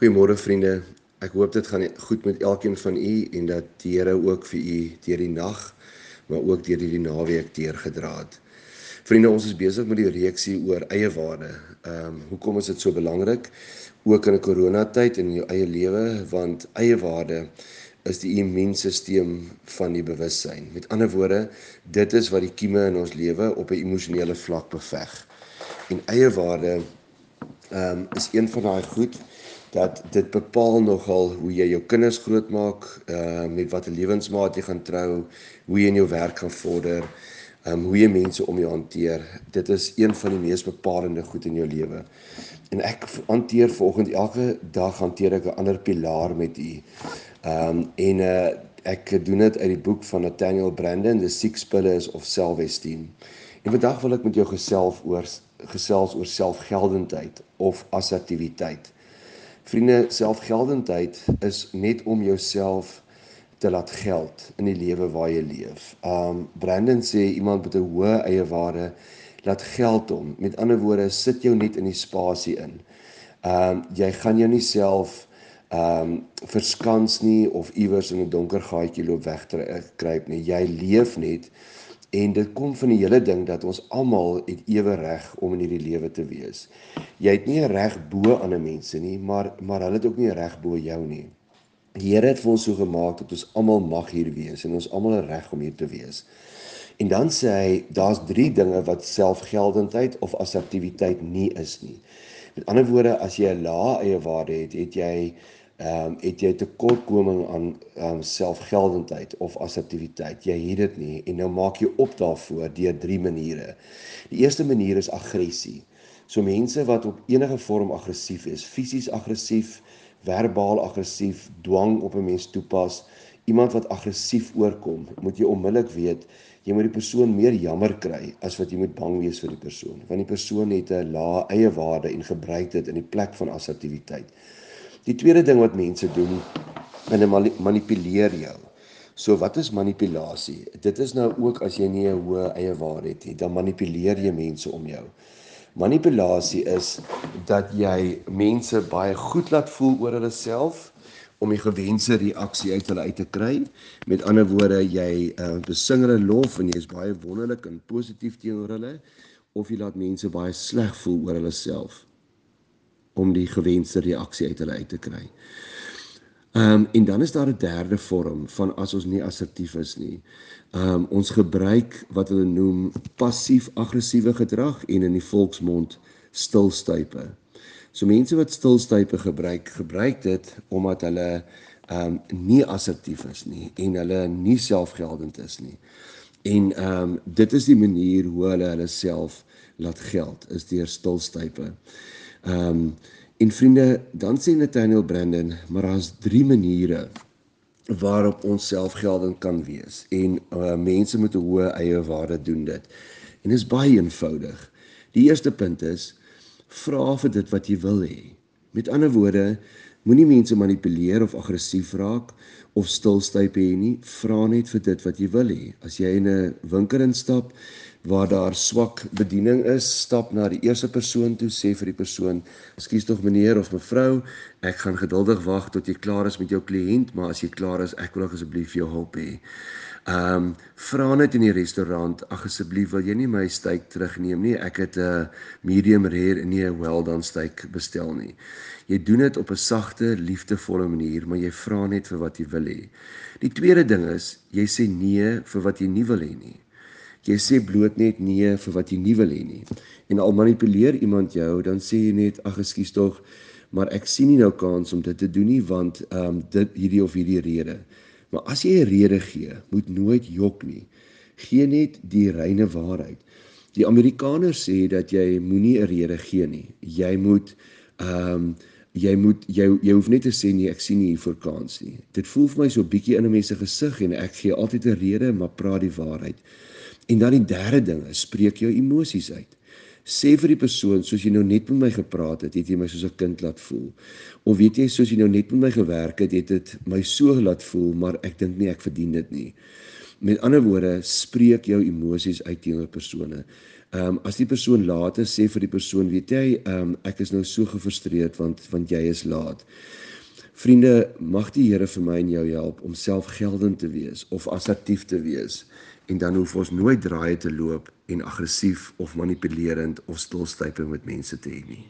Goeiemôre vriende. Ek hoop dit gaan goed met elkeen van u en dat die Here ook vir u deur die nag, maar ook deur die naweek deurgedra het. Vriende, ons is besig met die reeksie oor eie waarde. Ehm um, hoekom is dit so belangrik ook in 'n koronatyd in jou eie lewe want eie waarde is die immuunstelsel van die bewussyn. Met ander woorde, dit is wat die kieme in ons lewe op 'n emosionele vlak beveg. En eie waarde ehm um, is een van daai goed dat dit bepaal nogal hoe jy jou kinders grootmaak, uh met watter lewensmaat jy gaan trou, hoe jy in jou werk gaan vorder, um hoe jy mense om jou hanteer. Dit is een van die mees bepalende goed in jou lewe. En ek hanteer volgens elke dag hanteer ek 'n ander pilaar met u. Um en uh ek doen dit uit die boek van Nathaniel Brandon, The Six Pillars of Self-Esteem. En vandag wil ek met jou gesels oor gesels oor selfgeldendheid of assertiwiteit. Vriende, selfgeldendheid is net om jouself te laat geld in die lewe waar jy leef. Um Brandon sê iemand met 'n hoë eie waarde laat geld hom. Met ander woorde, sit jou net in die spasie in. Um jy gaan jou nie self um verskans nie of iewers in 'n donker gaatjie loop wegkruip nie. Jy leef net En dit kom van die hele ding dat ons almal het ewe reg om in hierdie lewe te wees. Jy het nie 'n reg bo ander mense nie, maar maar hulle het ook nie 'n reg bo jou nie. Die Here het vir ons so gemaak dat ons almal mag hier wees en ons almal 'n reg om hier te wees. En dan sê hy daar's 3 dinge wat selfgeldendheid of assertiwiteit nie is nie. Met ander woorde, as jy 'n lae eie waarde het, het jy ehm um, het jy tekortkoming aan ehm um, selfgeldendheid of assertiwiteit. Jy het dit nie en nou maak jy op daarvoor deur drie maniere. Die eerste manier is aggressie. So mense wat op enige vorm aggressief is, fisies aggressief, verbaal aggressief, dwang op 'n mens toepas, iemand wat aggressief oorkom, moet jy onmiddellik weet jy moet die persoon meer jammer kry as wat jy moet bang wees vir die persoon, want die persoon het 'n lae eie waarde en gebruik dit in die plek van assertiwiteit. Die tweede ding wat mense doen, hulle manipuleer jou. So wat is manipulasie? Dit is nou ook as jy nie 'n hoë eie waarde het nie, dan manipuleer jy mense om jou. Manipulasie is dat jy mense baie goed laat voel oor hulle self om die gewenste reaksie uit hulle uit te kry. Met ander woorde, jy uh, besing hulle lof en jy is baie wonderlik en positief teenoor hulle of jy laat mense baie sleg voel oor hulle self om die gewenste reaksie uit hulle uit te kry. Ehm um, en dan is daar 'n derde vorm van as ons nie assertief is nie. Ehm um, ons gebruik wat hulle noem passief-aggressiewe gedrag en in die volksmond stilstype. So mense wat stilstype gebruik, gebruik dit omdat hulle ehm um, nie assertief is nie en hulle nie selfgeldend is nie. En ehm um, dit is die manier hoe hulle hulle self laat geld is deur stilstype. Ehm um, en vriende, dan sê Nathaniel Brandon, maar daar's drie maniere waarop ons selfgeldend kan wees en uh, mense met 'n hoë eie waarde doen dit. En dit is baie eenvoudig. Die eerste punt is vra vir dit wat jy wil hê. Met ander woorde, moenie mense manipuleer of aggressief raak of stilstyp hê nie. Vra net vir dit wat jy wil hê. As jy in 'n winkel instap waar daar swak bediening is, stap na die eerste persoon toe, sê vir die persoon: "Ekskuus tog meneer of mevrou, ek gaan geduldig wag tot jy klaar is met jou kliënt, maar as jy klaar is, ek wil asseblief jou hulp hê." Ehm um, vra net in die restaurant, ag asseblief wil jy nie my steak terugneem nie. Ek het 'n medium rare en nie 'n well done steak bestel nie. Jy doen dit op 'n sagte, liefdevolle manier, maar jy vra net vir wat jy wil hê. Die tweede ding is, jy sê nee vir wat jy nie wil hê nie. Jy sê bloot net nee vir wat jy nie wil hê nie. En al manipuleer iemand jou, dan sê jy net ag ekskuus tog, maar ek sien nie nou kans om dit te doen nie want ehm um, dit hierdie of hierdie rede. Maar as jy 'n rede gee, moet nooit jok nie. Gee net die reine waarheid. Die Amerikaners sê dat jy moenie 'n rede gee nie. Jy moet ehm um, jy moet jy jy hoef net te sê nee, ek sien nie hier voor kans nie. Dit voel vir my so bietjie in 'n mens se gesig en ek gee altyd 'n rede, maar praat die waarheid. En dan die derde ding is spreek jou emosies uit. Sê vir die persoon soos jy nou net met my gepraat het, het jy my soos 'n kind laat voel. Of weet jy, soos jy nou net met my gewerk het, het dit my so laat voel, maar ek dink nie ek verdien dit nie. Met ander woorde, spreek jou emosies uit teenoor persone. Ehm um, as die persoon laat is, sê vir die persoon, weet jy, ehm um, ek is nou so gefrustreerd want want jy is laat. Vriende, mag die Here vir my en jou help om selfgeldend te wees of assertief te wees en dan hoef ons nooit draaie te loop en aggressief of manipulerend of stilstypend met mense te hê nie.